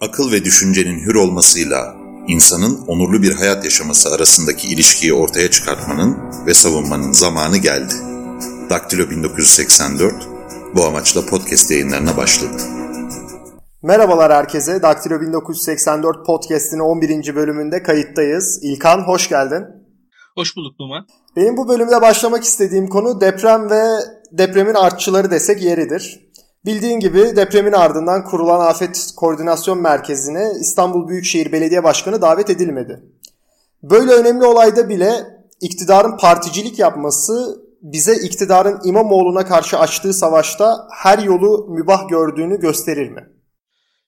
akıl ve düşüncenin hür olmasıyla insanın onurlu bir hayat yaşaması arasındaki ilişkiyi ortaya çıkartmanın ve savunmanın zamanı geldi. Daktilo 1984 bu amaçla podcast yayınlarına başladı. Merhabalar herkese. Daktilo 1984 podcast'in 11. bölümünde kayıttayız. İlkan hoş geldin. Hoş bulduk Numan. Benim bu bölümde başlamak istediğim konu deprem ve depremin artçıları desek yeridir. Bildiğin gibi depremin ardından kurulan Afet Koordinasyon Merkezi'ne İstanbul Büyükşehir Belediye Başkanı davet edilmedi. Böyle önemli olayda bile iktidarın particilik yapması bize iktidarın İmamoğlu'na karşı açtığı savaşta her yolu mübah gördüğünü gösterir mi?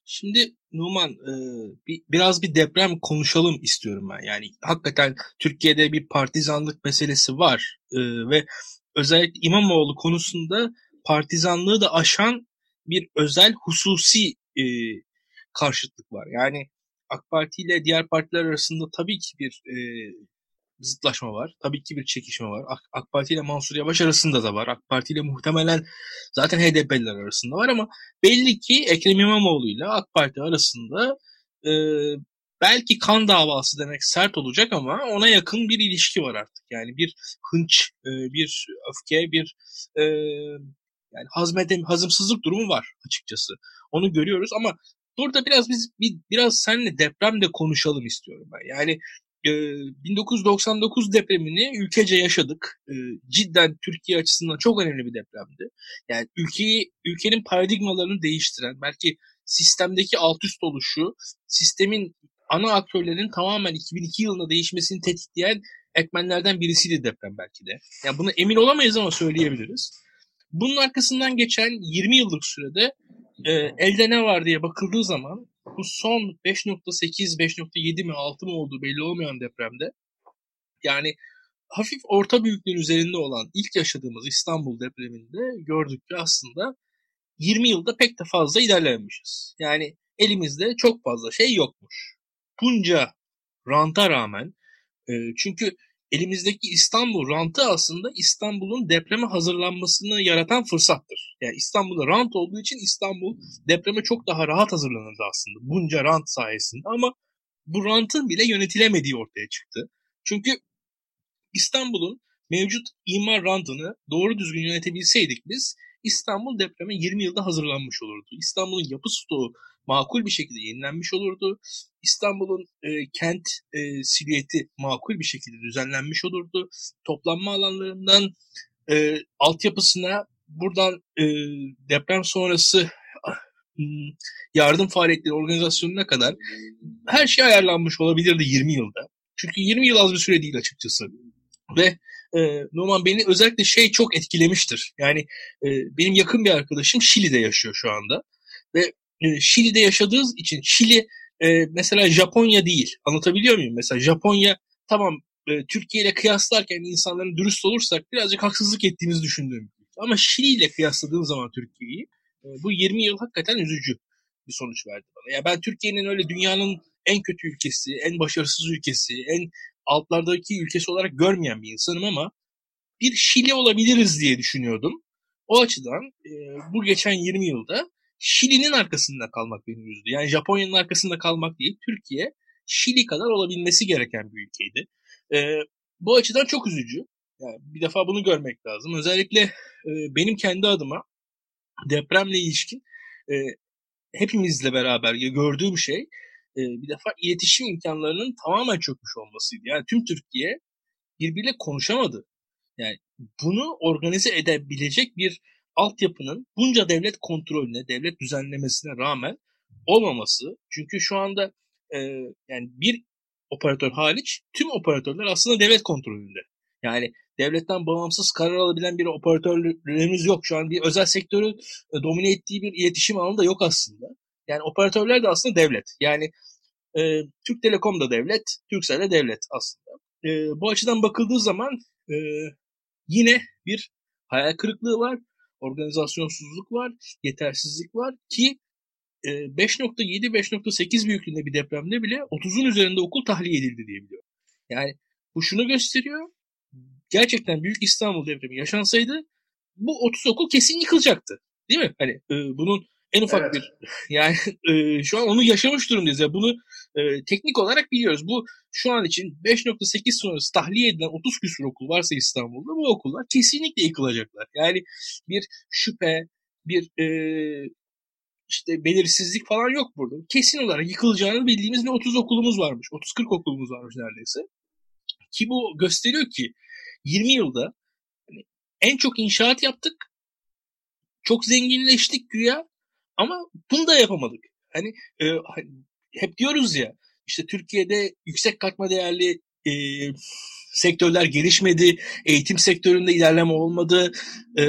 Şimdi Numan e, bir, biraz bir deprem konuşalım istiyorum ben. Yani hakikaten Türkiye'de bir partizanlık meselesi var e, ve özellikle İmamoğlu konusunda partizanlığı da aşan bir özel hususi e, karşıtlık var. Yani AK Parti ile diğer partiler arasında tabii ki bir e, zıtlaşma var. Tabii ki bir çekişme var. AK, AK Parti ile Mansur Yavaş arasında da var. AK Parti ile muhtemelen zaten HDP'liler arasında var ama belli ki Ekrem İmamoğlu ile AK Parti arasında e, belki kan davası demek sert olacak ama ona yakın bir ilişki var artık. Yani bir hınç, e, bir öfke, bir e, yani hazmedem, hazımsızlık durumu var açıkçası. Onu görüyoruz ama burada biraz biz bir, biraz seninle depremde konuşalım istiyorum ben. Yani e, 1999 depremini ülkece yaşadık. E, cidden Türkiye açısından çok önemli bir depremdi. Yani ülkeyi ülkenin paradigmalarını değiştiren, belki sistemdeki alt üst oluşu, sistemin ana aktörlerin tamamen 2002 yılında değişmesini tetikleyen ekmenlerden birisiydi deprem belki de. Yani buna emin olamayız ama söyleyebiliriz. Bunun arkasından geçen 20 yıllık sürede e, elde ne var diye bakıldığı zaman bu son 5.8, 5.7 mi 6 mı olduğu belli olmayan depremde yani hafif orta büyüklüğün üzerinde olan ilk yaşadığımız İstanbul depreminde gördük ki aslında 20 yılda pek de fazla ilerlememişiz. Yani elimizde çok fazla şey yokmuş. Bunca ranta rağmen e, çünkü elimizdeki İstanbul rantı aslında İstanbul'un depreme hazırlanmasını yaratan fırsattır. Yani İstanbul'da rant olduğu için İstanbul depreme çok daha rahat hazırlanırdı aslında bunca rant sayesinde ama bu rantın bile yönetilemediği ortaya çıktı. Çünkü İstanbul'un mevcut imar rantını doğru düzgün yönetebilseydik biz İstanbul depreme 20 yılda hazırlanmış olurdu. İstanbul'un yapı stoğu makul bir şekilde yenilenmiş olurdu. İstanbul'un e, kent e, silüeti makul bir şekilde düzenlenmiş olurdu. Toplanma alanlarından e, altyapısına buradan e, deprem sonrası hmm, yardım faaliyetleri organizasyonuna kadar her şey ayarlanmış olabilirdi 20 yılda. Çünkü 20 yıl az bir süre değil açıkçası. Ve e, Numan beni özellikle şey çok etkilemiştir. Yani e, benim yakın bir arkadaşım Şili'de yaşıyor şu anda. Ve e, Şili'de yaşadığı için Şili e, mesela Japonya değil. Anlatabiliyor muyum? Mesela Japonya tamam e, Türkiye ile kıyaslarken insanların dürüst olursak birazcık haksızlık ettiğimizi düşündüğüm. Ama Şili ile kıyasladığım zaman Türkiye'yi e, bu 20 yıl hakikaten üzücü bir sonuç verdi bana. Ya ben Türkiye'nin öyle dünyanın en kötü ülkesi, en başarısız ülkesi, en altlardaki ülkesi olarak görmeyen bir insanım ama bir Şili olabiliriz diye düşünüyordum. O açıdan e, bu geçen 20 yılda Şili'nin arkasında kalmak beni üzdü. Yani Japonya'nın arkasında kalmak değil, Türkiye Şili kadar olabilmesi gereken bir ülkeydi. E, bu açıdan çok üzücü. Yani bir defa bunu görmek lazım. Özellikle e, benim kendi adıma depremle ilişkin e, hepimizle beraber gördüğüm şey e, bir defa iletişim imkanlarının tamamen çökmüş olmasıydı. Yani tüm Türkiye birbiriyle konuşamadı. Yani bunu organize edebilecek bir altyapının bunca devlet kontrolüne, devlet düzenlemesine rağmen olmaması. Çünkü şu anda e, yani bir operatör hariç tüm operatörler aslında devlet kontrolünde. Yani devletten bağımsız karar alabilen bir operatörlerimiz yok. Şu an bir özel sektörü e, domine ettiği bir iletişim alanı da yok aslında. Yani operatörler de aslında devlet. Yani e, Türk Telekom da devlet, Turkcell de devlet aslında. E, bu açıdan bakıldığı zaman e, yine bir hayal kırıklığı var organizasyonsuzluk var, yetersizlik var ki 5.7-5.8 e, büyüklüğünde bir depremde bile 30'un üzerinde okul tahliye edildi diye biliyorum. Yani bu şunu gösteriyor. Gerçekten Büyük İstanbul depremi yaşansaydı bu 30 okul kesin yıkılacaktı. Değil mi? Hani e, bunun En ufak evet. bir yani e, şu an onu yaşamış durumdayız. Yani bunu e, teknik olarak biliyoruz. Bu şu an için 5.8 sonrası tahliye edilen 30 küsur okul varsa İstanbul'da bu okullar kesinlikle yıkılacaklar. Yani bir şüphe, bir e, işte belirsizlik falan yok burada. Kesin olarak yıkılacağını bildiğimiz bir 30 okulumuz varmış. 30-40 okulumuz varmış neredeyse. Ki bu gösteriyor ki 20 yılda hani en çok inşaat yaptık. Çok zenginleştik güya ama bunu da yapamadık. Hani e, hani hep diyoruz ya işte Türkiye'de yüksek katma değerli e, sektörler gelişmedi, eğitim sektöründe ilerleme olmadı, e,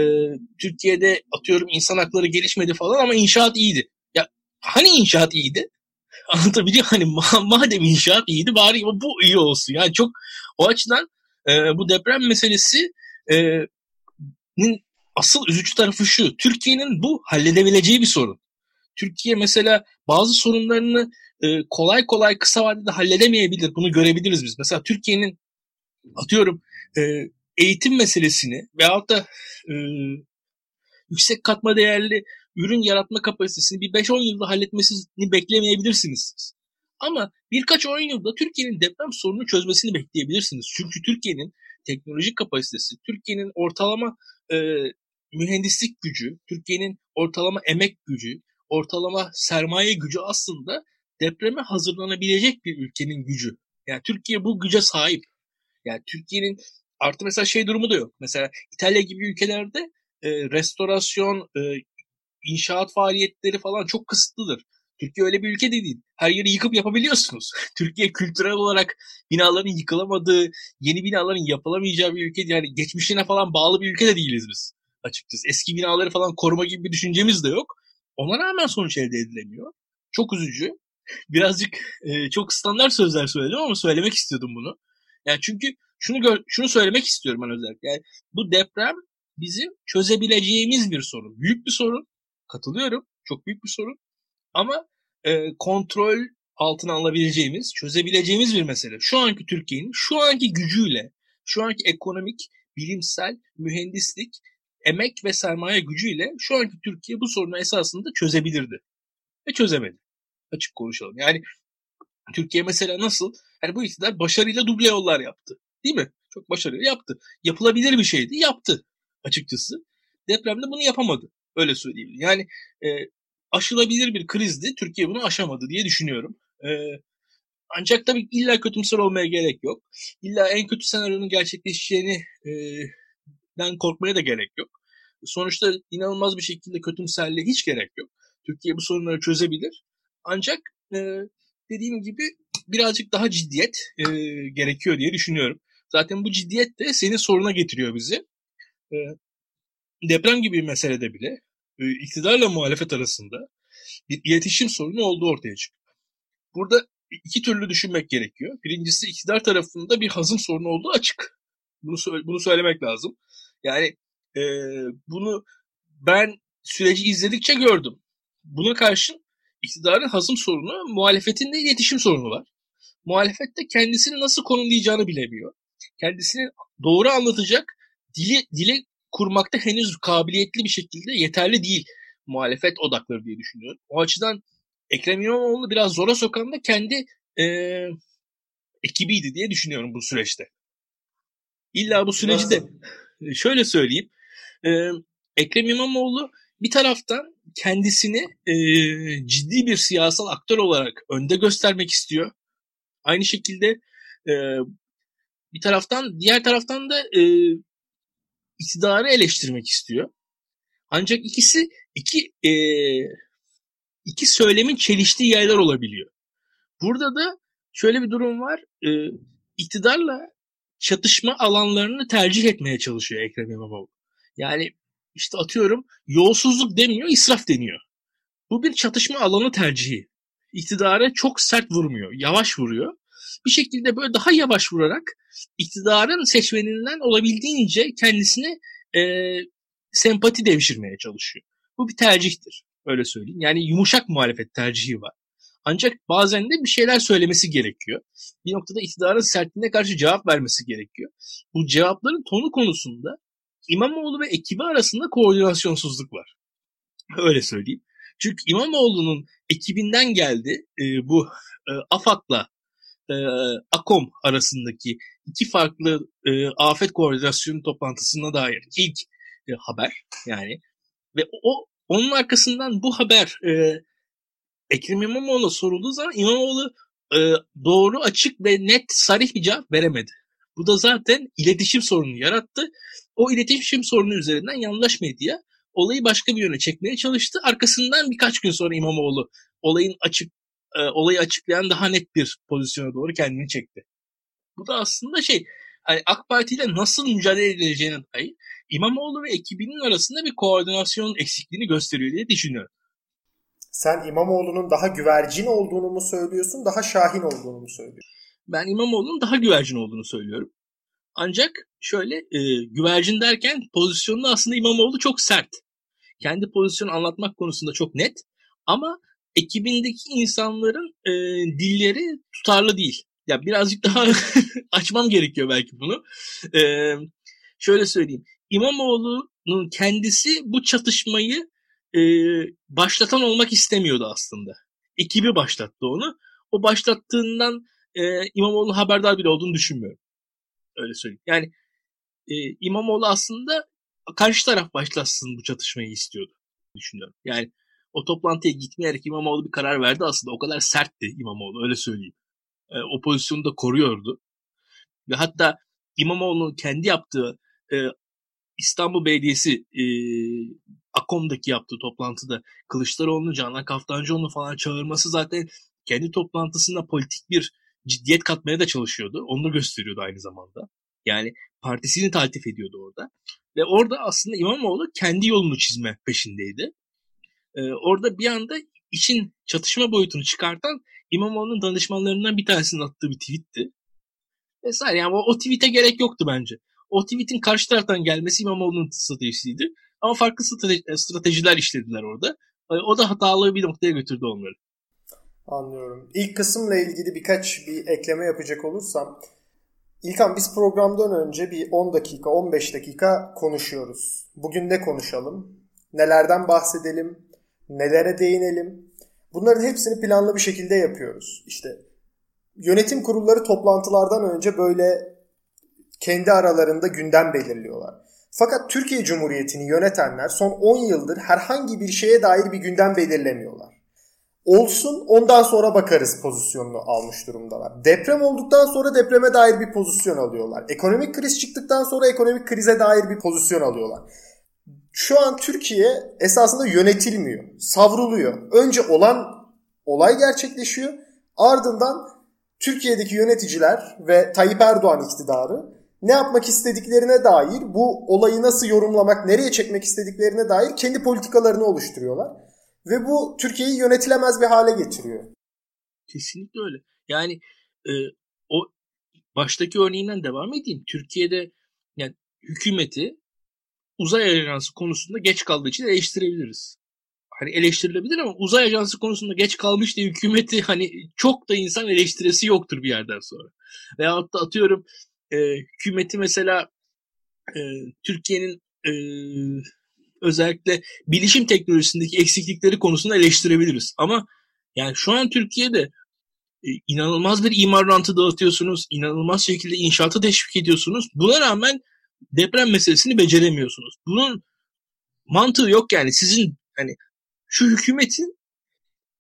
Türkiye'de atıyorum insan hakları gelişmedi falan ama inşaat iyiydi. Ya hani inşaat iyiydi? Anlatabiliyor hani madem inşaat iyiydi bari bu iyi olsun. Yani çok o açıdan e, bu deprem meselesi e, asıl üzücü tarafı şu. Türkiye'nin bu halledebileceği bir sorun. Türkiye mesela bazı sorunlarını e, kolay kolay kısa vadede halledemeyebilir. Bunu görebiliriz biz. Mesela Türkiye'nin atıyorum e, eğitim meselesini veyahut da e, yüksek katma değerli ürün yaratma kapasitesini bir 5-10 yılda halletmesini beklemeyebilirsiniz. Ama birkaç 10 yılda Türkiye'nin deprem sorununu çözmesini bekleyebilirsiniz. Çünkü Türkiye'nin teknolojik kapasitesi, Türkiye'nin ortalama e, mühendislik gücü, Türkiye'nin ortalama emek gücü, ortalama sermaye gücü aslında depreme hazırlanabilecek bir ülkenin gücü. Yani Türkiye bu güce sahip. Yani Türkiye'nin artı mesela şey durumu da yok. Mesela İtalya gibi ülkelerde e, restorasyon, e, inşaat faaliyetleri falan çok kısıtlıdır. Türkiye öyle bir ülke de değil. Her yeri yıkıp yapabiliyorsunuz. Türkiye kültürel olarak binaların yıkılamadığı, yeni binaların yapılamayacağı bir ülke değil. Yani geçmişine falan bağlı bir ülke de değiliz biz açıkçası. Eski binaları falan koruma gibi bir düşüncemiz de yok. Ona rağmen sonuç elde edilemiyor. Çok üzücü. Birazcık e, çok standart sözler söyledim ama söylemek istiyordum bunu. Yani çünkü şunu gör, şunu söylemek istiyorum ben özellikle. Yani bu deprem bizim çözebileceğimiz bir sorun. Büyük bir sorun. Katılıyorum. Çok büyük bir sorun. Ama e, kontrol altına alabileceğimiz, çözebileceğimiz bir mesele. Şu anki Türkiye'nin şu anki gücüyle, şu anki ekonomik, bilimsel, mühendislik, emek ve sermaye gücüyle şu anki Türkiye bu sorunu esasında çözebilirdi. Ve çözemedi. Açık konuşalım. Yani Türkiye mesela nasıl? Yani bu iktidar başarıyla duble yollar yaptı. Değil mi? Çok başarılı yaptı. Yapılabilir bir şeydi. Yaptı açıkçası. Depremde bunu yapamadı. Öyle söyleyeyim. Yani e, aşılabilir bir krizdi. Türkiye bunu aşamadı diye düşünüyorum. E, ancak tabii illa kötümser olmaya gerek yok. İlla en kötü senaryonun gerçekleşeceğini e, den korkmaya da gerek yok. Sonuçta inanılmaz bir şekilde kötümserliğe hiç gerek yok. Türkiye bu sorunları çözebilir. Ancak e, dediğim gibi birazcık daha ciddiyet e, gerekiyor diye düşünüyorum. Zaten bu ciddiyet de senin soruna getiriyor bizi. E, deprem gibi bir meselede bile e, iktidarla muhalefet arasında bir iletişim sorunu olduğu ortaya çıkıyor. Burada iki türlü düşünmek gerekiyor. Birincisi iktidar tarafında bir hazım sorunu olduğu açık. Bunu bunu söylemek lazım. Yani e, bunu ben süreci izledikçe gördüm. Buna karşın iktidarın hazım sorunu, muhalefetin de iletişim sorunu var. Muhalefet de kendisini nasıl konumlayacağını bilemiyor. Kendisini doğru anlatacak dili, dili kurmakta henüz kabiliyetli bir şekilde yeterli değil muhalefet odakları diye düşünüyorum. O açıdan Ekrem İmamoğlu biraz zora sokan da kendi e, ekibiydi diye düşünüyorum bu süreçte. İlla bu süreci de şöyle söyleyeyim. E, Ekrem İmamoğlu bir taraftan kendisini e, ciddi bir siyasal aktör olarak önde göstermek istiyor. Aynı şekilde e, bir taraftan diğer taraftan da e, iktidarı eleştirmek istiyor. Ancak ikisi iki e, iki söylemin çeliştiği yerler olabiliyor. Burada da şöyle bir durum var. E, iktidarla çatışma alanlarını tercih etmeye çalışıyor Ekrem İmamoğlu. Yani işte atıyorum yolsuzluk demiyor, israf deniyor. Bu bir çatışma alanı tercihi. İktidara çok sert vurmuyor, yavaş vuruyor. Bir şekilde böyle daha yavaş vurarak iktidarın seçmeninden olabildiğince kendisine e, sempati devşirmeye çalışıyor. Bu bir tercihtir. Öyle söyleyeyim. Yani yumuşak muhalefet tercihi var. Ancak bazen de bir şeyler söylemesi gerekiyor. Bir noktada iktidarın sertliğine karşı cevap vermesi gerekiyor. Bu cevapların tonu konusunda İmamoğlu ve ekibi arasında koordinasyonsuzluk var. Öyle söyleyeyim. Çünkü İmamoğlu'nun ekibinden geldi e, bu e, AFAD'la e, AKOM arasındaki iki farklı e, afet koordinasyonu toplantısına dair ilk e, haber yani ve o onun arkasından bu haber e, Ekrem İmamoğlu'na sorulduğu zaman İmamoğlu e, doğru, açık ve net, sarih bir cevap veremedi. Bu da zaten iletişim sorunu yarattı. O iletişim sorunu üzerinden yandaş medya olayı başka bir yöne çekmeye çalıştı. Arkasından birkaç gün sonra İmamoğlu olayın açık e, olayı açıklayan daha net bir pozisyona doğru kendini çekti. Bu da aslında şey hani AK Parti ile nasıl mücadele edileceğine dair İmamoğlu ve ekibinin arasında bir koordinasyon eksikliğini gösteriyor diye düşünüyorum. Sen İmamoğlu'nun daha güvercin olduğunu mu söylüyorsun, daha şahin olduğunu mu söylüyorsun? Ben İmamoğlu'nun daha güvercin olduğunu söylüyorum. Ancak şöyle e, güvercin derken pozisyonunda aslında İmamoğlu çok sert. Kendi pozisyonu anlatmak konusunda çok net ama ekibindeki insanların e, dilleri tutarlı değil. Ya birazcık daha açmam gerekiyor belki bunu. E, şöyle söyleyeyim. İmamoğlu'nun kendisi bu çatışmayı e, başlatan olmak istemiyordu aslında. Ekibi başlattı onu. O başlattığından e, İmamoğlu haberdar bile olduğunu düşünmüyorum. Öyle söyleyeyim. Yani e, İmamoğlu aslında karşı taraf başlatsın bu çatışmayı istiyordu düşünüyorum. Yani o toplantıya gitmeyerek İmamoğlu bir karar verdi aslında. O kadar sertti İmamoğlu öyle söyleyeyim. E, o pozisyonu da koruyordu. Ve hatta İmamoğlu'nun kendi yaptığı e, İstanbul Belediyesi e, AKOM'daki yaptığı toplantıda Kılıçdaroğlu'nu, Canan Kaftancıoğlu'nu falan çağırması zaten kendi toplantısında politik bir ciddiyet katmaya da çalışıyordu. Onu da gösteriyordu aynı zamanda. Yani partisini taltif ediyordu orada. Ve orada aslında İmamoğlu kendi yolunu çizme peşindeydi. Ee, orada bir anda için çatışma boyutunu çıkartan İmamoğlu'nun danışmanlarından bir tanesinin attığı bir tweetti. Vesaire yani o, o tweet'e gerek yoktu bence. O tweet'in karşı taraftan gelmesi İmamoğlu'nun stratejisiydi. Ama farklı stratejiler işlediler orada. Ee, o da hatalı bir noktaya götürdü onları. Anlıyorum. İlk kısımla ilgili birkaç bir ekleme yapacak olursam. İlkan biz programdan önce bir 10 dakika 15 dakika konuşuyoruz. Bugün ne konuşalım? Nelerden bahsedelim? Nelere değinelim? Bunların hepsini planlı bir şekilde yapıyoruz. İşte yönetim kurulları toplantılardan önce böyle kendi aralarında gündem belirliyorlar. Fakat Türkiye Cumhuriyeti'ni yönetenler son 10 yıldır herhangi bir şeye dair bir gündem belirlemiyorlar. Olsun ondan sonra bakarız pozisyonunu almış durumdalar. Deprem olduktan sonra depreme dair bir pozisyon alıyorlar. Ekonomik kriz çıktıktan sonra ekonomik krize dair bir pozisyon alıyorlar. Şu an Türkiye esasında yönetilmiyor. Savruluyor. Önce olan olay gerçekleşiyor. Ardından Türkiye'deki yöneticiler ve Tayyip Erdoğan iktidarı ne yapmak istediklerine dair, bu olayı nasıl yorumlamak, nereye çekmek istediklerine dair kendi politikalarını oluşturuyorlar. Ve bu Türkiye'yi yönetilemez bir hale getiriyor. Kesinlikle öyle. Yani e, o baştaki örneğinden devam edeyim. Türkiye'de yani hükümeti uzay ajansı konusunda geç kaldığı için eleştirebiliriz. Hani eleştirilebilir ama uzay ajansı konusunda geç kalmış diye hükümeti hani çok da insan eleştirisi yoktur bir yerden sonra. Veyahut da atıyorum e, hükümeti mesela e, Türkiye'nin e, özellikle bilişim teknolojisindeki eksiklikleri konusunda eleştirebiliriz. Ama yani şu an Türkiye'de e, inanılmaz bir imar rantı dağıtıyorsunuz. inanılmaz şekilde inşaatı teşvik ediyorsunuz. Buna rağmen deprem meselesini beceremiyorsunuz. Bunun mantığı yok yani. Sizin hani şu hükümetin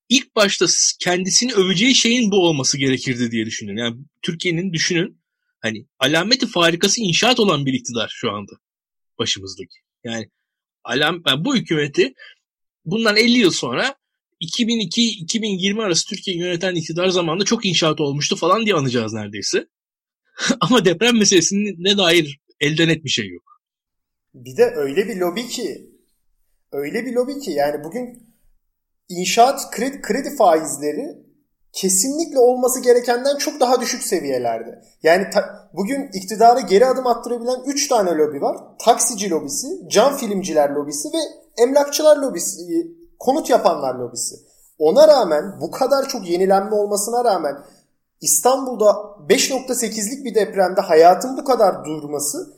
ilk başta kendisini öveceği şeyin bu olması gerekirdi diye düşünüyorum. Yani Türkiye'nin düşünün hani alameti farikası inşaat olan bir iktidar şu anda başımızdaki. Yani alam, yani bu hükümeti bundan 50 yıl sonra 2002-2020 arası Türkiye yöneten iktidar zamanında çok inşaat olmuştu falan diye anacağız neredeyse. Ama deprem meselesinin ne dair elden et bir şey yok. Bir de öyle bir lobi ki öyle bir lobi ki yani bugün inşaat kredi, kredi faizleri kesinlikle olması gerekenden çok daha düşük seviyelerde. Yani ta, bugün iktidara geri adım attırabilen 3 tane lobi var. Taksici lobisi, cam filmciler lobisi ve emlakçılar lobisi, konut yapanlar lobisi. Ona rağmen bu kadar çok yenilenme olmasına rağmen İstanbul'da 5.8'lik bir depremde hayatın bu kadar durması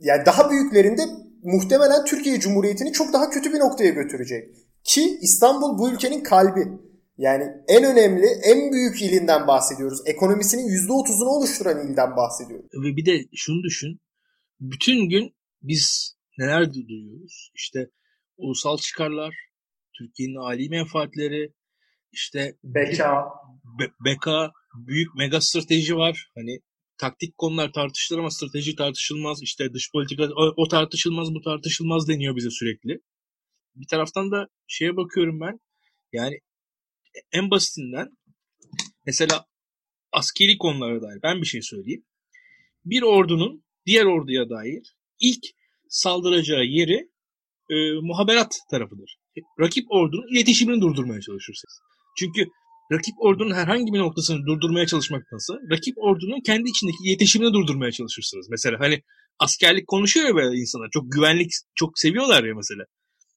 yani daha büyüklerinde muhtemelen Türkiye Cumhuriyeti'ni çok daha kötü bir noktaya götürecek. Ki İstanbul bu ülkenin kalbi. Yani en önemli, en büyük ilinden bahsediyoruz. Ekonomisinin %30'unu oluşturan ilden bahsediyoruz. Ve bir de şunu düşün. Bütün gün biz neler duyuyoruz? İşte ulusal çıkarlar, Türkiye'nin âli menfaatleri, işte beka, be, beka, büyük mega strateji var. Hani taktik konular tartışılır ama strateji tartışılmaz. İşte dış politika o, o tartışılmaz, bu tartışılmaz deniyor bize sürekli. Bir taraftan da şeye bakıyorum ben. Yani en basitinden mesela askeri konulara dair ben bir şey söyleyeyim. Bir ordunun diğer orduya dair ilk saldıracağı yeri e, muhaberat tarafıdır. Rakip ordunun iletişimini durdurmaya çalışırsınız. Çünkü rakip ordunun herhangi bir noktasını durdurmaya çalışmaktansa rakip ordunun kendi içindeki iletişimini durdurmaya çalışırsınız. Mesela hani askerlik konuşuyor ya böyle insanlar. Çok güvenlik çok seviyorlar ya mesela.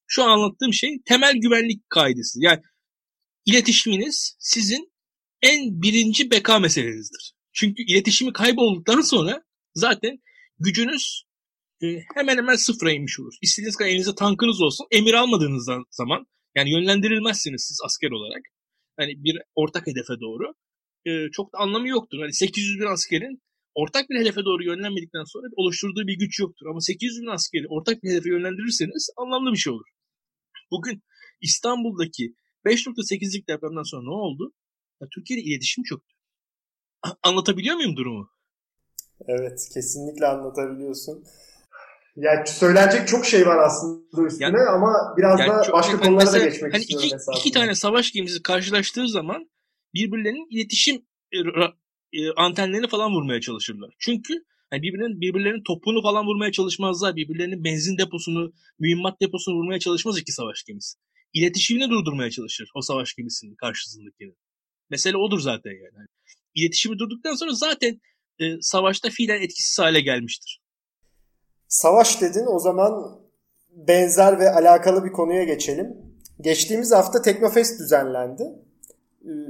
Şu an anlattığım şey temel güvenlik kaidesi. Yani iletişiminiz sizin en birinci beka meselenizdir. Çünkü iletişimi kaybolduktan sonra zaten gücünüz e, hemen hemen sıfıra inmiş olur. İstediğiniz kadar elinizde tankınız olsun. Emir almadığınız zaman yani yönlendirilmezsiniz siz asker olarak. Hani bir ortak hedefe doğru. E, çok da anlamı yoktur. Hani 800 bin askerin ortak bir hedefe doğru yönlenmedikten sonra oluşturduğu bir güç yoktur. Ama 800 bin askeri ortak bir hedefe yönlendirirseniz anlamlı bir şey olur. Bugün İstanbul'daki 5.8'lik depremden sonra ne oldu? Ya, Türkiye'de iletişim çöktü. Anlatabiliyor muyum durumu? Evet kesinlikle anlatabiliyorsun. Yani söylenecek çok şey var aslında üstüne yani, ama biraz yani da çok, başka konulara mesela, da geçmek hani istiyorum. Iki, iki tane savaş gemisi karşılaştığı zaman birbirlerinin iletişim e, e, antenlerini falan vurmaya çalışırlar. Çünkü yani birbirinin birbirlerinin topunu falan vurmaya çalışmazlar. Birbirlerinin benzin deposunu, mühimmat deposunu vurmaya çalışmaz iki savaş gemisi. İletişimini durdurmaya çalışır o savaş gemisinin karşısındakini. Mesele odur zaten yani. yani iletişimi durduktan sonra zaten e, savaşta fiilen etkisiz hale gelmiştir. Savaş dedin o zaman benzer ve alakalı bir konuya geçelim. Geçtiğimiz hafta Teknofest düzenlendi.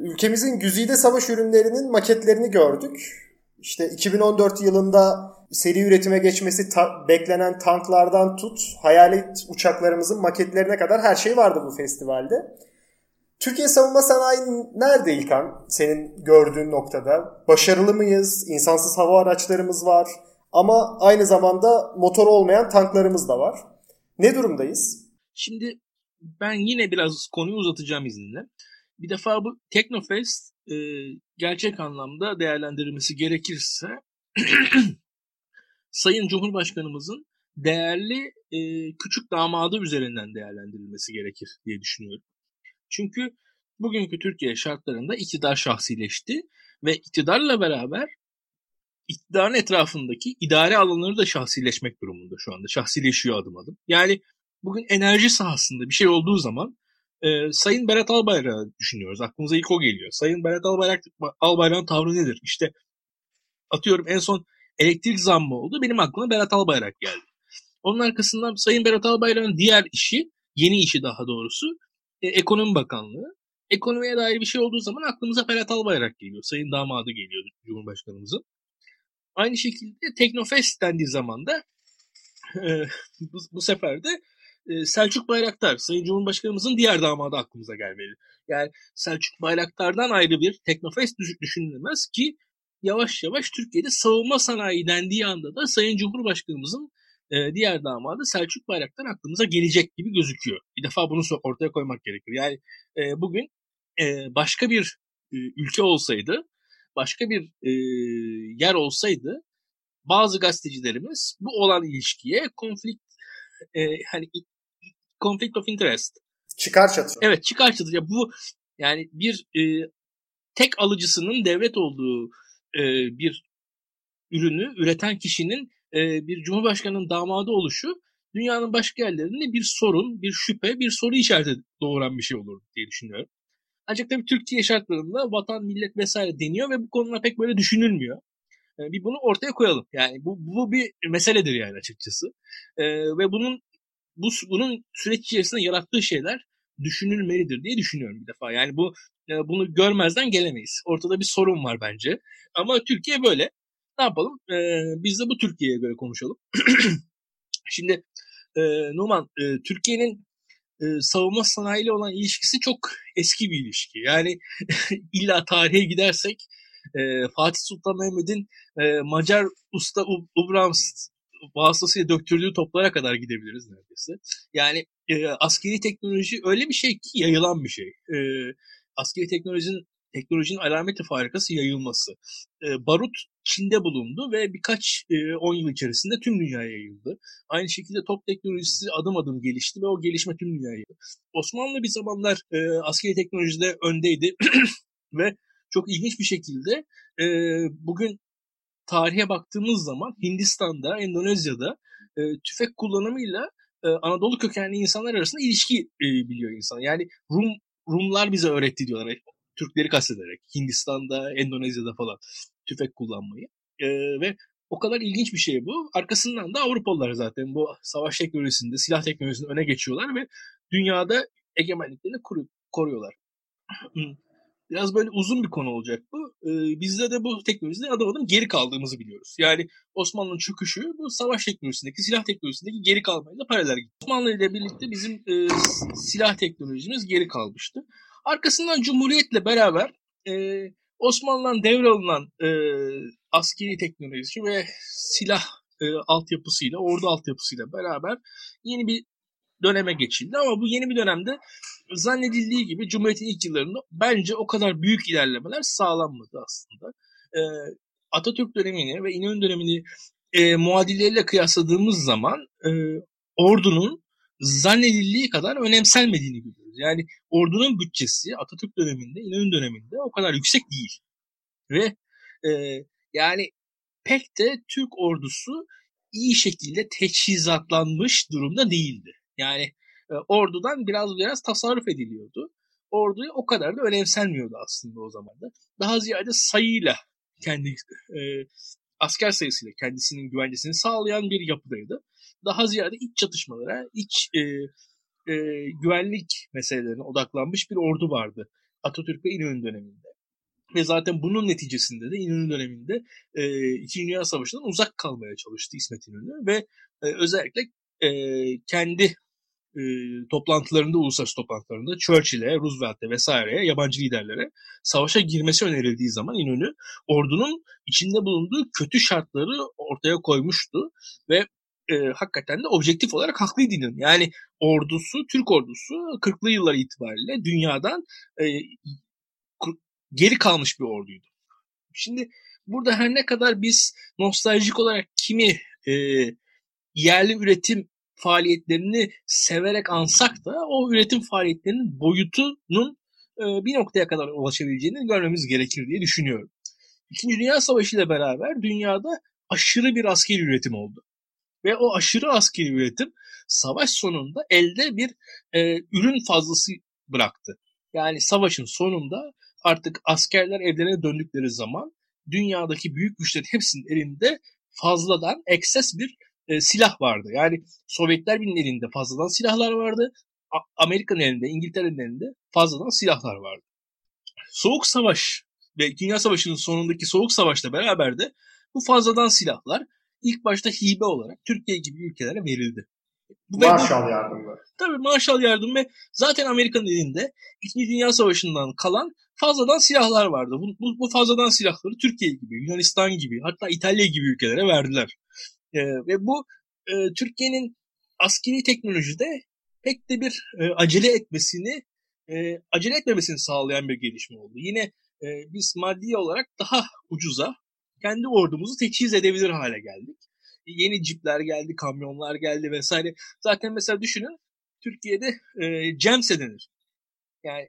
Ülkemizin güzide savaş ürünlerinin maketlerini gördük. İşte 2014 yılında seri üretime geçmesi ta- beklenen tanklardan tut, hayalet uçaklarımızın maketlerine kadar her şey vardı bu festivalde. Türkiye savunma sanayi nerede İlkan senin gördüğün noktada? Başarılı mıyız? İnsansız hava araçlarımız var. Ama aynı zamanda motor olmayan tanklarımız da var. Ne durumdayız? Şimdi ben yine biraz konuyu uzatacağım izninle. Bir defa bu Teknofest e, gerçek anlamda değerlendirilmesi gerekirse Sayın Cumhurbaşkanımızın değerli e, küçük damadı üzerinden değerlendirilmesi gerekir diye düşünüyorum. Çünkü bugünkü Türkiye şartlarında iktidar şahsileşti ve iktidarla beraber iktidarın etrafındaki idare alanları da şahsileşmek durumunda şu anda. Şahsileşiyor adım adım. Yani bugün enerji sahasında bir şey olduğu zaman e, Sayın Berat Albayrak'ı düşünüyoruz. Aklımıza ilk o geliyor. Sayın Berat Albayrak, Albayrak'ın tavrı nedir? İşte atıyorum en son elektrik zammı oldu. Benim aklıma Berat Albayrak geldi. Onun arkasından Sayın Berat Albayrak'ın diğer işi, yeni işi daha doğrusu, e, Ekonomi Bakanlığı. Ekonomiye dair bir şey olduğu zaman aklımıza Berat Albayrak geliyor. Sayın damadı geliyor Cumhurbaşkanımızın. Aynı şekilde Teknofest dendiği zaman da e, bu, bu sefer de e, Selçuk Bayraktar, Sayın Cumhurbaşkanımızın diğer damadı aklımıza gelmeli. Yani Selçuk Bayraktar'dan ayrı bir Teknofest düşünülmez ki yavaş yavaş Türkiye'de savunma sanayi dendiği anda da Sayın Cumhurbaşkanımızın e, diğer damadı Selçuk Bayraktar aklımıza gelecek gibi gözüküyor. Bir defa bunu ortaya koymak gerekir. Yani e, bugün e, başka bir e, ülke olsaydı başka bir e, yer olsaydı bazı gazetecilerimiz bu olan ilişkiye konflikt e, hani conflict of interest çıkar çatışma. Evet çıkar çatışma. Bu yani bir e, tek alıcısının devlet olduğu e, bir ürünü üreten kişinin e, bir cumhurbaşkanının damadı oluşu dünyanın başka yerlerinde bir sorun, bir şüphe, bir soru işareti doğuran bir şey olur diye düşünüyorum. Ancak tabii Türkiye şartlarında vatan, millet vesaire deniyor ve bu konular pek böyle düşünülmüyor. Yani bir bunu ortaya koyalım. Yani bu, bu bir meseledir yani açıkçası. Ee, ve bunun bu bunun süreç içerisinde yarattığı şeyler düşünülmelidir diye düşünüyorum bir defa. Yani bu e, bunu görmezden gelemeyiz. Ortada bir sorun var bence. Ama Türkiye böyle. Ne yapalım? Ee, biz de bu Türkiye'ye göre konuşalım. Şimdi e, Numan, e, Türkiye'nin e, savunma sanayiyle olan ilişkisi çok eski bir ilişki. Yani illa tarihe gidersek e, Fatih Sultan Mehmet'in e, Macar usta Ubrams vasıtasıyla döktürdüğü toplara kadar gidebiliriz neredeyse. Yani e, askeri teknoloji öyle bir şey ki yayılan bir şey. E, askeri teknolojinin teknolojinin alameti farikası yayılması. E, barut Çin'de bulundu ve birkaç 10 e, yıl içerisinde tüm dünyaya yayıldı. Aynı şekilde top teknolojisi adım adım gelişti ve o gelişme tüm dünyaya yayıldı. Osmanlı bir zamanlar e, askeri teknolojide öndeydi ve çok ilginç bir şekilde e, bugün tarihe baktığımız zaman Hindistan'da, Endonezya'da e, tüfek kullanımıyla e, Anadolu kökenli insanlar arasında ilişki e, biliyor insan. Yani Rum Rumlar bize öğretti diyorlar. Türkleri kastederek Hindistan'da, Endonezya'da falan tüfek kullanmayı. E, ve o kadar ilginç bir şey bu. Arkasından da Avrupalılar zaten bu savaş teknolojisinde, silah teknolojisinde öne geçiyorlar ve dünyada egemenliklerini koruyorlar. Biraz böyle uzun bir konu olacak bu. Ee, bizde de bu teknolojide adım adım geri kaldığımızı biliyoruz. Yani Osmanlı'nın çöküşü bu savaş teknolojisindeki, silah teknolojisindeki geri kalmayla paralel gitti. Osmanlı ile birlikte bizim e, silah teknolojimiz geri kalmıştı. Arkasından Cumhuriyet'le beraber e, Osmanlı'dan devralınan e, askeri teknoloji ve silah e, altyapısıyla, ordu altyapısıyla beraber yeni bir döneme geçildi. Ama bu yeni bir dönemde zannedildiği gibi Cumhuriyet'in ilk yıllarında bence o kadar büyük ilerlemeler sağlanmadı aslında. E, Atatürk dönemini ve İnönü dönemini e, muadilleriyle kıyasladığımız zaman e, ordunun zannedildiği kadar önemsenmediğini görüyoruz. Yani ordunun bütçesi Atatürk döneminde, İnönü döneminde o kadar yüksek değil. Ve e, yani pek de Türk ordusu iyi şekilde teçhizatlanmış durumda değildi. Yani e, ordudan biraz biraz tasarruf ediliyordu. Orduya o kadar da önemsenmiyordu aslında o zaman da. Daha ziyade sayıyla kendi e, asker sayısıyla kendisinin güvencesini sağlayan bir yapıdaydı. Daha ziyade iç çatışmalara, iç e, e, güvenlik meselelerine odaklanmış bir ordu vardı Atatürk ve İnönü döneminde. Ve zaten bunun neticesinde de İnönü döneminde e, İkinci Dünya Savaşı'ndan uzak kalmaya çalıştı İsmet İnönü ve e, özellikle e, kendi e, toplantılarında, uluslararası toplantılarında Churchill'e, Roosevelt'e vesaireye, yabancı liderlere savaşa girmesi önerildiği zaman İnönü ordunun içinde bulunduğu kötü şartları ortaya koymuştu ve e, hakikaten de objektif olarak haklıydı İnönü. Yani ordusu, Türk ordusu 40'lı yıllar itibariyle dünyadan e, geri kalmış bir orduydu. Şimdi burada her ne kadar biz nostaljik olarak kimi e, yerli üretim faaliyetlerini severek ansak da o üretim faaliyetlerinin boyutunun e, bir noktaya kadar ulaşabileceğini görmemiz gerekir diye düşünüyorum. İkinci Dünya Savaşı ile beraber dünyada aşırı bir askeri üretim oldu. Ve o aşırı askeri üretim savaş sonunda elde bir e, ürün fazlası bıraktı. Yani savaşın sonunda artık askerler evlerine döndükleri zaman dünyadaki büyük güçlerin hepsinin elinde fazladan ekses bir e, silah vardı. Yani Sovyetler Birliği'nin elinde fazladan silahlar vardı. Amerika'nın elinde, İngiltere'nin elinde fazladan silahlar vardı. Soğuk Savaş ve Dünya Savaşı'nın sonundaki Soğuk Savaş'la beraber de bu fazladan silahlar ilk başta hibe olarak Türkiye gibi ülkelere verildi. Bu Marshall yardımı. Tabii Marshall yardım ve zaten Amerika'nın elinde İkinci Dünya Savaşı'ndan kalan fazladan silahlar vardı. Bu, bu, bu fazladan silahları Türkiye gibi, Yunanistan gibi hatta İtalya gibi ülkelere verdiler. E, ve bu e, Türkiye'nin askeri teknolojide pek de bir e, acele etmesini e, acele etmemesini sağlayan bir gelişme oldu. Yine e, biz maddi olarak daha ucuza kendi ordumuzu teçhiz edebilir hale geldik. Yeni cipler geldi, kamyonlar geldi vesaire. Zaten mesela düşünün Türkiye'de e, CEMSE denir. Yani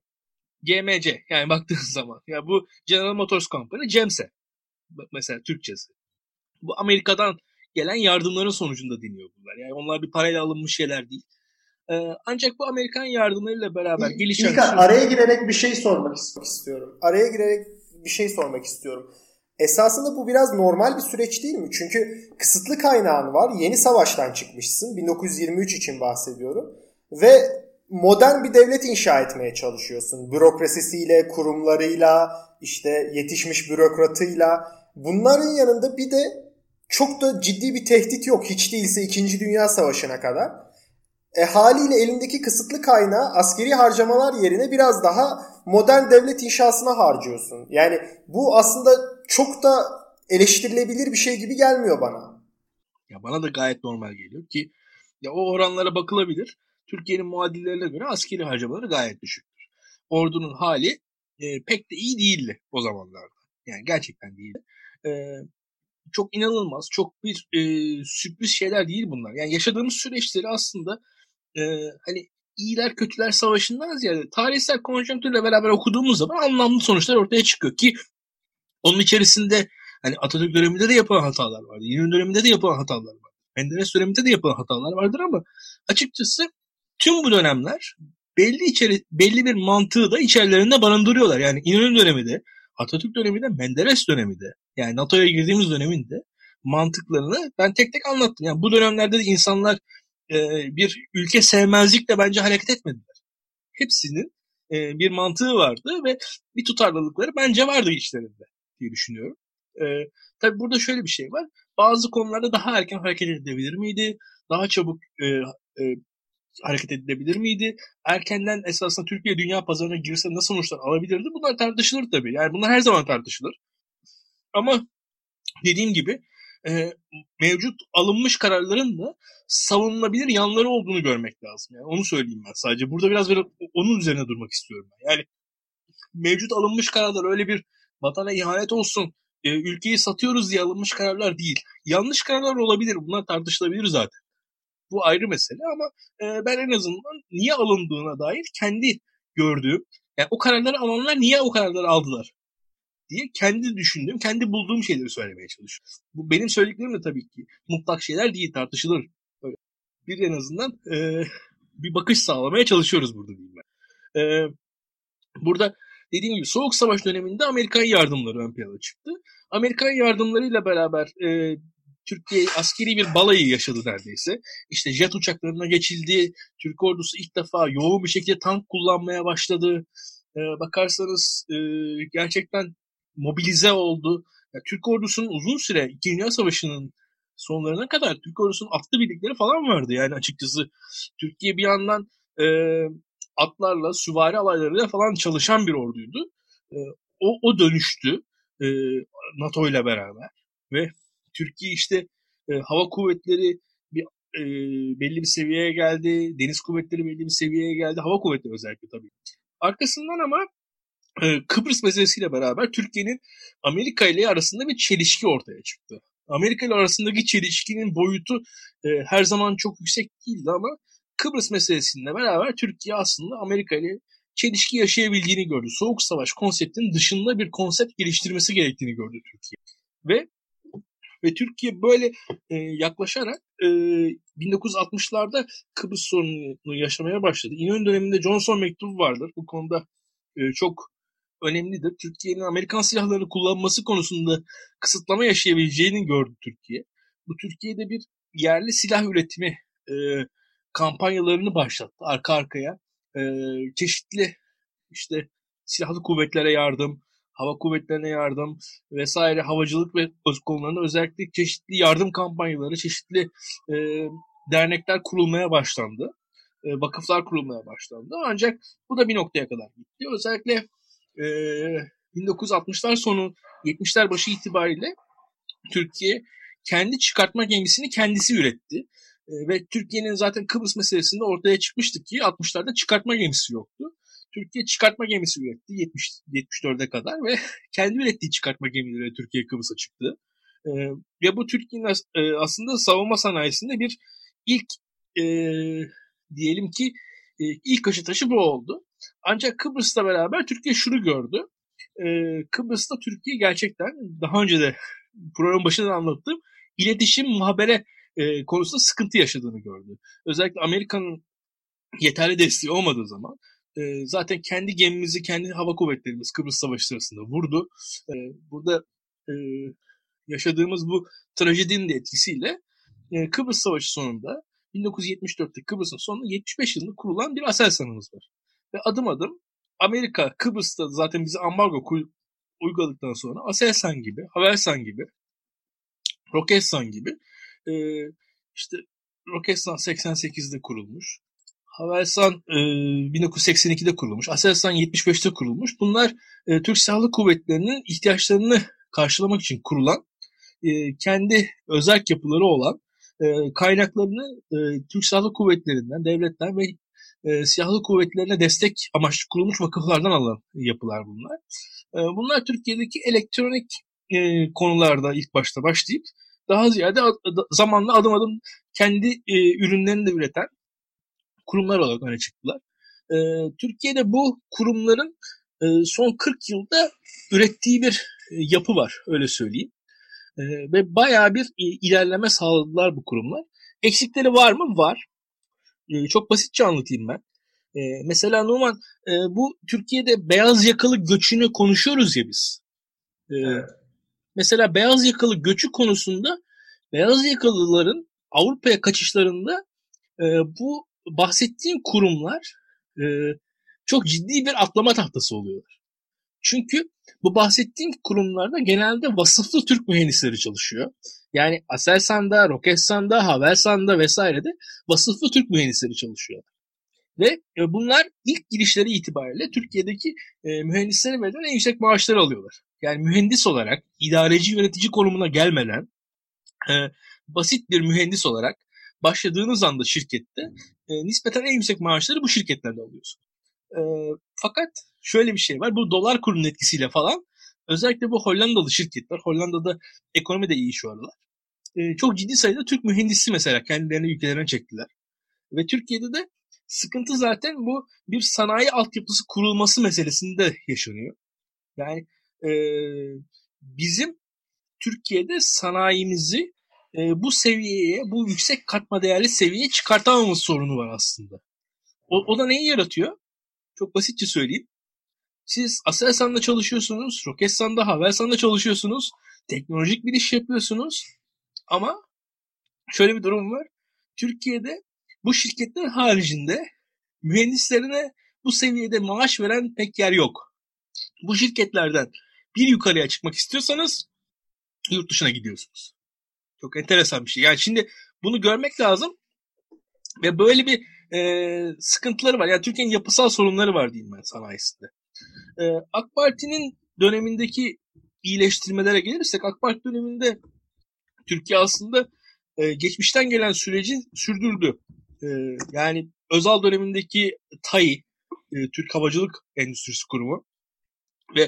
GMC yani baktığınız zaman. Ya bu General Motors Company CEMSE mesela Türkçesi. Bu Amerika'dan gelen yardımların sonucunda deniyor bunlar. Yani onlar bir parayla alınmış şeyler değil. Ee, ancak bu Amerikan yardımlarıyla beraber gelişen... İlkan, araya girerek bir şey sormak istiyorum. Araya girerek bir şey sormak istiyorum. Esasında bu biraz normal bir süreç değil mi? Çünkü kısıtlı kaynağın var. Yeni savaştan çıkmışsın. 1923 için bahsediyorum. Ve modern bir devlet inşa etmeye çalışıyorsun. Bürokrasisiyle, kurumlarıyla, işte yetişmiş bürokratıyla. Bunların yanında bir de çok da ciddi bir tehdit yok. Hiç değilse 2. Dünya Savaşı'na kadar. E, haliyle elindeki kısıtlı kaynağı askeri harcamalar yerine biraz daha modern devlet inşasına harcıyorsun. Yani bu aslında çok da eleştirilebilir bir şey gibi gelmiyor bana. Ya bana da gayet normal geliyor ki ya o oranlara bakılabilir. Türkiye'nin muadillerine göre askeri harcamaları gayet düşüktür. Ordunun hali e, pek de iyi değildi o zamanlarda. Yani gerçekten değildi. E, çok inanılmaz, çok bir e, sürpriz şeyler değil bunlar. Yani yaşadığımız süreçleri aslında e, hani iyiler kötüler savaşından ziyade tarihsel konjonktürle beraber okuduğumuz zaman anlamlı sonuçlar ortaya çıkıyor ki onun içerisinde hani Atatürk döneminde de yapılan hatalar vardı. İnönü döneminde de yapılan hatalar var. Menderes döneminde de yapılan hatalar vardır ama açıkçası tüm bu dönemler belli içeri, belli bir mantığı da içerilerinde barındırıyorlar. Yani İnönü dönemi de, Atatürk dönemi de, Menderes dönemi de, yani NATO'ya girdiğimiz döneminde mantıklarını ben tek tek anlattım. Yani bu dönemlerde de insanlar e, bir ülke sevmezlikle bence hareket etmediler. Hepsinin e, bir mantığı vardı ve bir tutarlılıkları bence vardı içlerinde diye düşünüyorum. E, tabii burada şöyle bir şey var. Bazı konularda daha erken hareket edilebilir miydi? Daha çabuk e, e, hareket edilebilir miydi? Erkenden esasında Türkiye dünya pazarına girse nasıl sonuçlar alabilirdi? Bunlar tartışılır tabii. Yani bunlar her zaman tartışılır. Ama dediğim gibi e, mevcut alınmış kararların da savunulabilir yanları olduğunu görmek lazım. Yani onu söyleyeyim ben sadece. Burada biraz böyle onun üzerine durmak istiyorum ben. Yani mevcut alınmış kararlar öyle bir vatana ihanet olsun, e, ülkeyi satıyoruz diye alınmış kararlar değil. Yanlış kararlar olabilir. Bunlar tartışılabilir zaten. Bu ayrı mesele ama e, ben en azından niye alındığına dair kendi gördüğüm, yani o kararları alanlar niye o kararları aldılar diye kendi düşündüğüm, kendi bulduğum şeyleri söylemeye çalışıyorum. Bu benim söylediklerim de tabii ki mutlak şeyler değil, tartışılır. Böyle bir en azından e, bir bakış sağlamaya çalışıyoruz burada diyeyim ben. E, burada dediğim gibi Soğuk Savaş döneminde Amerikan yardımları ön plana çıktı. Amerikan yardımlarıyla beraber e, Türkiye askeri bir balayı yaşadı neredeyse. İşte jet uçaklarına geçildi. Türk ordusu ilk defa yoğun bir şekilde tank kullanmaya başladı. E, bakarsanız e, gerçekten mobilize oldu. Yani Türk ordusunun uzun süre İkinci Dünya Savaşı'nın sonlarına kadar Türk ordusunun atlı birlikleri falan vardı. Yani açıkçası Türkiye bir yandan e, atlarla, süvari alaylarıyla falan çalışan bir orduydu. E, o, o dönüştü e, NATO ile beraber ve Türkiye işte e, hava kuvvetleri bir e, belli bir seviyeye geldi. Deniz kuvvetleri belli bir seviyeye geldi. Hava kuvvetleri özellikle tabii. Arkasından ama Kıbrıs meselesiyle beraber Türkiye'nin Amerika ile arasında bir çelişki ortaya çıktı. Amerika ile arasındaki çelişkinin boyutu e, her zaman çok yüksek değildi ama Kıbrıs meselesiyle beraber Türkiye aslında Amerika ile çelişki yaşayabildiğini gördü. Soğuk savaş konseptinin dışında bir konsept geliştirmesi gerektiğini gördü Türkiye. Ve ve Türkiye böyle e, yaklaşarak e, 1960'larda Kıbrıs sorununu yaşamaya başladı. İnönü döneminde Johnson mektubu vardır. Bu konuda e, çok önemlidir. Türkiye'nin Amerikan silahlarını kullanması konusunda kısıtlama yaşayabileceğini gördü Türkiye. Bu Türkiye'de bir yerli silah üretimi e, kampanyalarını başlattı arka arkaya. E, çeşitli işte silahlı kuvvetlere yardım, hava kuvvetlerine yardım vesaire havacılık ve öz konularında özellikle çeşitli yardım kampanyaları, çeşitli e, dernekler kurulmaya başlandı. E, vakıflar kurulmaya başlandı. Ancak bu da bir noktaya kadar gitti. Özellikle e, 1960'lar sonu 70'ler başı itibariyle Türkiye kendi çıkartma gemisini kendisi üretti. E, ve Türkiye'nin zaten Kıbrıs meselesinde ortaya çıkmıştı ki 60'larda çıkartma gemisi yoktu. Türkiye çıkartma gemisi üretti 70 74'e kadar ve kendi ürettiği çıkartma gemileri Türkiye Kıbrıs'a çıktı. E, ve bu Türkiye'nin as- e, aslında savunma sanayisinde bir ilk e, diyelim ki e, ilk aşı taşı bu oldu. Ancak Kıbrıs'la beraber Türkiye şunu gördü. E, Kıbrıs'ta Türkiye gerçekten daha önce de programın başında anlattım. iletişim, muhabere e, konusunda sıkıntı yaşadığını gördü. Özellikle Amerika'nın yeterli desteği olmadığı zaman e, zaten kendi gemimizi, kendi hava kuvvetlerimiz Kıbrıs Savaşı sırasında vurdu. E, burada e, yaşadığımız bu trajedinin de etkisiyle e, Kıbrıs Savaşı sonunda 1974'te Kıbrıs'ın sonunda 75 yılında kurulan bir Aselsan'ımız var. Ve adım adım Amerika Kıbrıs'ta zaten bizi ambargo uyguladıktan sonra Aselsan gibi, Havelsan gibi, Roketsan gibi e, işte Roketsan 88'de kurulmuş. Havelsan e, 1982'de kurulmuş. Aselsan 75'te kurulmuş. Bunlar e, Türk Silahlı Kuvvetleri'nin ihtiyaçlarını karşılamak için kurulan, e, kendi özel yapıları olan e, kaynaklarını e, Türk Silahlı Kuvvetleri'nden, devletten ve e, silahlı kuvvetlerine destek amaçlı kurulmuş vakıflardan alan yapılar bunlar. E, bunlar Türkiye'deki elektronik e, konularda ilk başta başlayıp daha ziyade zamanla adım adım kendi e, ürünlerini de üreten kurumlar olarak öne çıktılar. E, Türkiye'de bu kurumların e, son 40 yılda ürettiği bir e, yapı var öyle söyleyeyim. E, ve bayağı bir e, ilerleme sağladılar bu kurumlar. Eksikleri var mı? Var. E, çok basitçe anlatayım ben. E, mesela Numan e, bu Türkiye'de beyaz yakalı göçünü konuşuyoruz ya biz. E, evet. Mesela beyaz yakalı göçü konusunda beyaz yakalıların Avrupa'ya kaçışlarında e, bu bahsettiğim kurumlar e, çok ciddi bir atlama tahtası oluyorlar. Çünkü bu bahsettiğim kurumlarda genelde vasıflı Türk mühendisleri çalışıyor. Yani Aselsan'da, Roketsan'da, Havelsan'da vesairede vasıflı Türk mühendisleri çalışıyorlar. Ve e, bunlar ilk girişleri itibariyle Türkiye'deki e, mühendislere verilen en yüksek maaşları alıyorlar. Yani mühendis olarak idareci yönetici konumuna gelmeden e, basit bir mühendis olarak başladığınız anda şirkette nispeten en yüksek maaşları bu şirketlerde alıyorsun. E, fakat şöyle bir şey var. Bu dolar kurunun etkisiyle falan özellikle bu Hollandalı şirketler, Hollanda'da ekonomi de iyi şu aralar. E, çok ciddi sayıda Türk mühendisi mesela kendilerini ülkelerine çektiler. Ve Türkiye'de de sıkıntı zaten bu bir sanayi altyapısı kurulması meselesinde yaşanıyor. Yani e, bizim Türkiye'de sanayimizi e, bu seviyeye, bu yüksek katma değerli seviyeye çıkartamamız sorunu var aslında. O, o da neyi yaratıyor? Çok basitçe söyleyeyim. Siz Aselsan'da çalışıyorsunuz, Roketsan'da, Havelsan'da çalışıyorsunuz, teknolojik bir iş yapıyorsunuz ama şöyle bir durum var. Türkiye'de bu şirketler haricinde mühendislerine bu seviyede maaş veren pek yer yok. Bu şirketlerden bir yukarıya çıkmak istiyorsanız yurt dışına gidiyorsunuz. Çok enteresan bir şey. Yani şimdi bunu görmek lazım ve böyle bir e, sıkıntıları var. Yani Türkiye'nin yapısal sorunları var diyeyim ben sanayisinde. E, AK Parti'nin dönemindeki iyileştirmelere gelirsek AK Parti döneminde Türkiye aslında e, geçmişten gelen süreci sürdürdü. E, yani Özal dönemindeki TAI, e, Türk Havacılık Endüstrisi Kurumu ve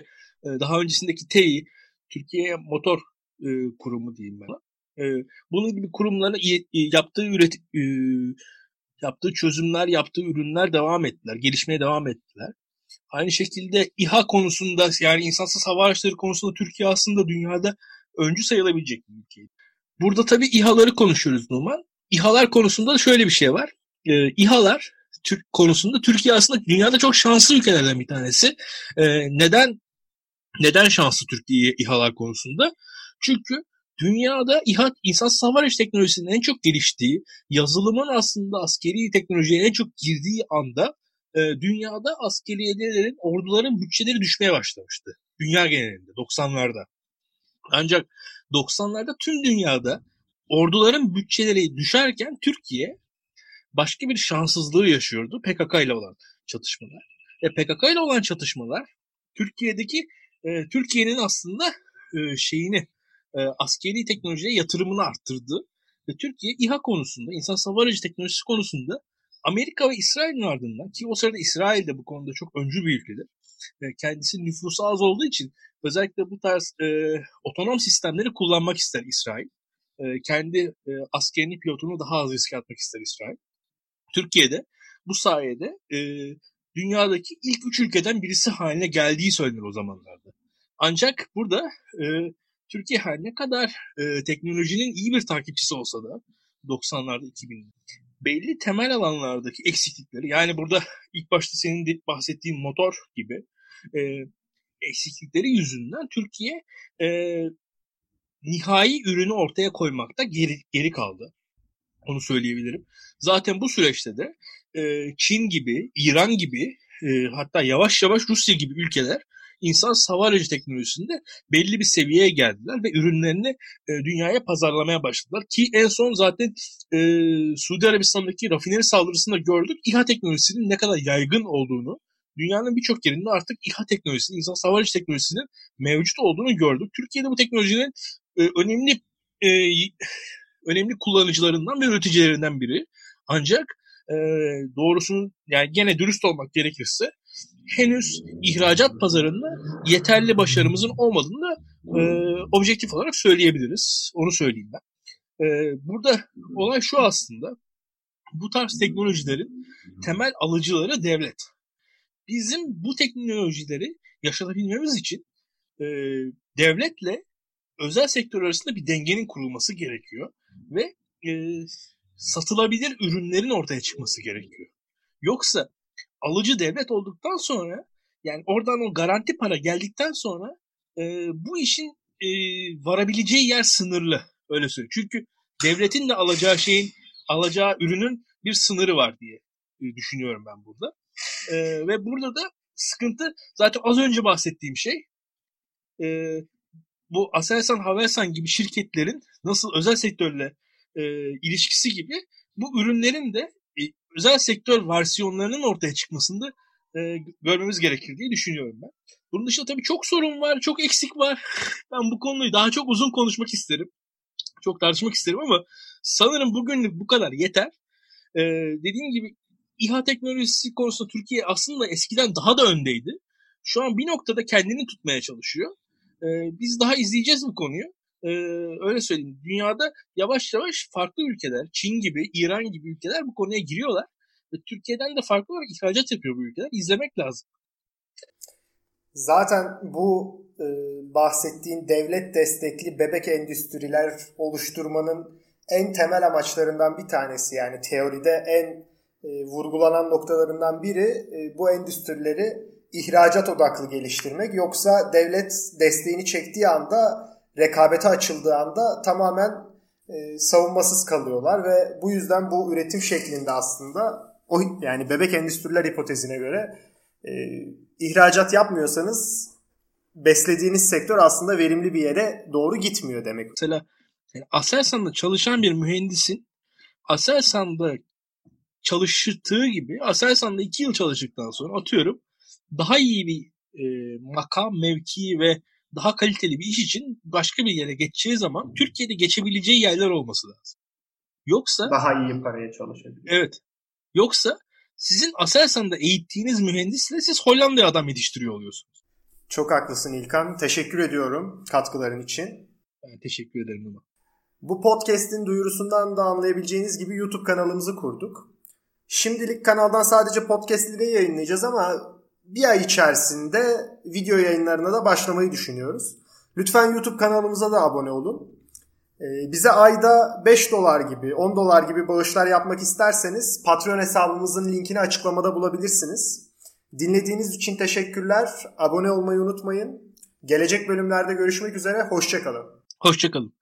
e, daha öncesindeki TEİ, Türkiye Motor e, Kurumu diyeyim ben. E, bunun gibi kurumların yaptığı üret e, yaptığı çözümler, yaptığı ürünler devam ettiler, gelişmeye devam ettiler. Aynı şekilde İHA konusunda yani insansız hava araçları konusunda Türkiye aslında dünyada öncü sayılabilecek bir ülke. Burada tabii İHA'ları konuşuyoruz Numan. İHA'lar konusunda şöyle bir şey var. Ee, İHA'lar Türk konusunda Türkiye aslında dünyada çok şanslı ülkelerden bir tanesi. Ee, neden neden şanslı Türkiye İHA'lar konusunda? Çünkü dünyada İHA insansız hava araç teknolojisinin en çok geliştiği, yazılımın aslında askeri teknolojiye en çok girdiği anda e, dünyada askeriyelerin, orduların bütçeleri düşmeye başlamıştı. Dünya genelinde 90'larda. Ancak 90'larda tüm dünyada orduların bütçeleri düşerken Türkiye başka bir şanssızlığı yaşıyordu PKK ile olan çatışmalar. E PKK ile olan çatışmalar Türkiye'deki e, Türkiye'nin aslında e, şeyini e, askeri teknolojiye yatırımını arttırdı. Ve Türkiye İHA konusunda, insan hava aracı teknolojisi konusunda Amerika ve İsrail'in ardından ki o sırada İsrail de bu konuda çok öncü bir ülkedir. E, kendisi nüfusu az olduğu için özellikle bu tarz e, otonom sistemleri kullanmak ister İsrail. E, kendi e, askerini pilotunu daha az riske atmak ister İsrail. Türkiye'de bu sayede e, dünyadaki ilk üç ülkeden birisi haline geldiği söylenir o zamanlarda. Ancak burada e, Türkiye her ne kadar e, teknolojinin iyi bir takipçisi olsa da 90'larda 2000'de belli temel alanlardaki eksiklikleri yani burada ilk başta senin bahsettiğin motor gibi e, eksiklikleri yüzünden Türkiye e, nihai ürünü ortaya koymakta geri, geri kaldı. Onu söyleyebilirim. Zaten bu süreçte de e, Çin gibi, İran gibi e, hatta yavaş yavaş Rusya gibi ülkeler insan savarajı teknolojisinde belli bir seviyeye geldiler ve ürünlerini e, dünyaya pazarlamaya başladılar. Ki en son zaten e, Suudi Arabistan'daki rafineri saldırısında gördük İHA teknolojisinin ne kadar yaygın olduğunu, dünyanın birçok yerinde artık İHA teknolojisinin, insan savaraj teknolojisinin mevcut olduğunu gördük. Türkiye'de bu teknolojinin e, önemli e, önemli kullanıcılarından ve üreticilerinden biri. Ancak e, doğrusunu yani gene dürüst olmak gerekirse henüz ihracat pazarında yeterli başarımızın olmadığını e, objektif olarak söyleyebiliriz. Onu söyleyeyim ben. E, burada olay şu aslında. Bu tarz teknolojilerin temel alıcıları devlet. Bizim bu teknolojileri yaşatabilmemiz için e, devletle özel sektör arasında bir dengenin kurulması gerekiyor ve e, satılabilir ürünlerin ortaya çıkması gerekiyor. Yoksa alıcı devlet olduktan sonra yani oradan o garanti para geldikten sonra e, bu işin e, varabileceği yer sınırlı. Öyle söyleyeyim. Çünkü devletin de alacağı şeyin, alacağı ürünün bir sınırı var diye e, düşünüyorum ben burada. E, ve burada da sıkıntı zaten az önce bahsettiğim şey e, bu Aselsan, Havelsan gibi şirketlerin nasıl özel sektörle e, ilişkisi gibi bu ürünlerin de özel sektör versiyonlarının ortaya çıkmasında e, görmemiz gerekir diye düşünüyorum ben. Bunun dışında tabii çok sorun var, çok eksik var. Ben bu konuyu daha çok uzun konuşmak isterim. Çok tartışmak isterim ama sanırım bugünlük bu kadar yeter. Ee, dediğim gibi İHA teknolojisi konusunda Türkiye aslında eskiden daha da öndeydi. Şu an bir noktada kendini tutmaya çalışıyor. Ee, biz daha izleyeceğiz bu konuyu e, öyle söyleyeyim dünyada yavaş yavaş farklı ülkeler Çin gibi İran gibi ülkeler bu konuya giriyorlar ve Türkiye'den de farklı olarak ihracat yapıyor bu ülkeler izlemek lazım. Zaten bu e, bahsettiğin devlet destekli bebek endüstriler oluşturmanın en temel amaçlarından bir tanesi yani teoride en e, vurgulanan noktalarından biri e, bu endüstrileri ihracat odaklı geliştirmek. Yoksa devlet desteğini çektiği anda rekabete açıldığı anda tamamen e, savunmasız kalıyorlar ve bu yüzden bu üretim şeklinde aslında o yani bebek endüstriler hipotezine göre e, ihracat yapmıyorsanız beslediğiniz sektör aslında verimli bir yere doğru gitmiyor demek. Mesela yani Aselsan'da çalışan bir mühendisin Aselsan'da çalıştığı gibi Aselsan'da iki yıl çalıştıktan sonra atıyorum daha iyi bir e, makam, mevki ve daha kaliteli bir iş için başka bir yere geçeceği zaman Türkiye'de geçebileceği yerler olması lazım. Yoksa daha iyi paraya çalışabilir. Evet. Yoksa sizin Aselsan'da eğittiğiniz mühendisle siz Hollanda'ya adam yetiştiriyor oluyorsunuz. Çok haklısın İlkan. Teşekkür ediyorum katkıların için. Ben teşekkür ederim Numa. Bu podcast'in duyurusundan da anlayabileceğiniz gibi YouTube kanalımızı kurduk. Şimdilik kanaldan sadece podcast'leri yayınlayacağız ama bir ay içerisinde video yayınlarına da başlamayı düşünüyoruz. Lütfen YouTube kanalımıza da abone olun. Ee, bize ayda 5 dolar gibi 10 dolar gibi bağışlar yapmak isterseniz Patreon hesabımızın linkini açıklamada bulabilirsiniz. Dinlediğiniz için teşekkürler. Abone olmayı unutmayın. Gelecek bölümlerde görüşmek üzere. Hoşçakalın. Hoşçakalın.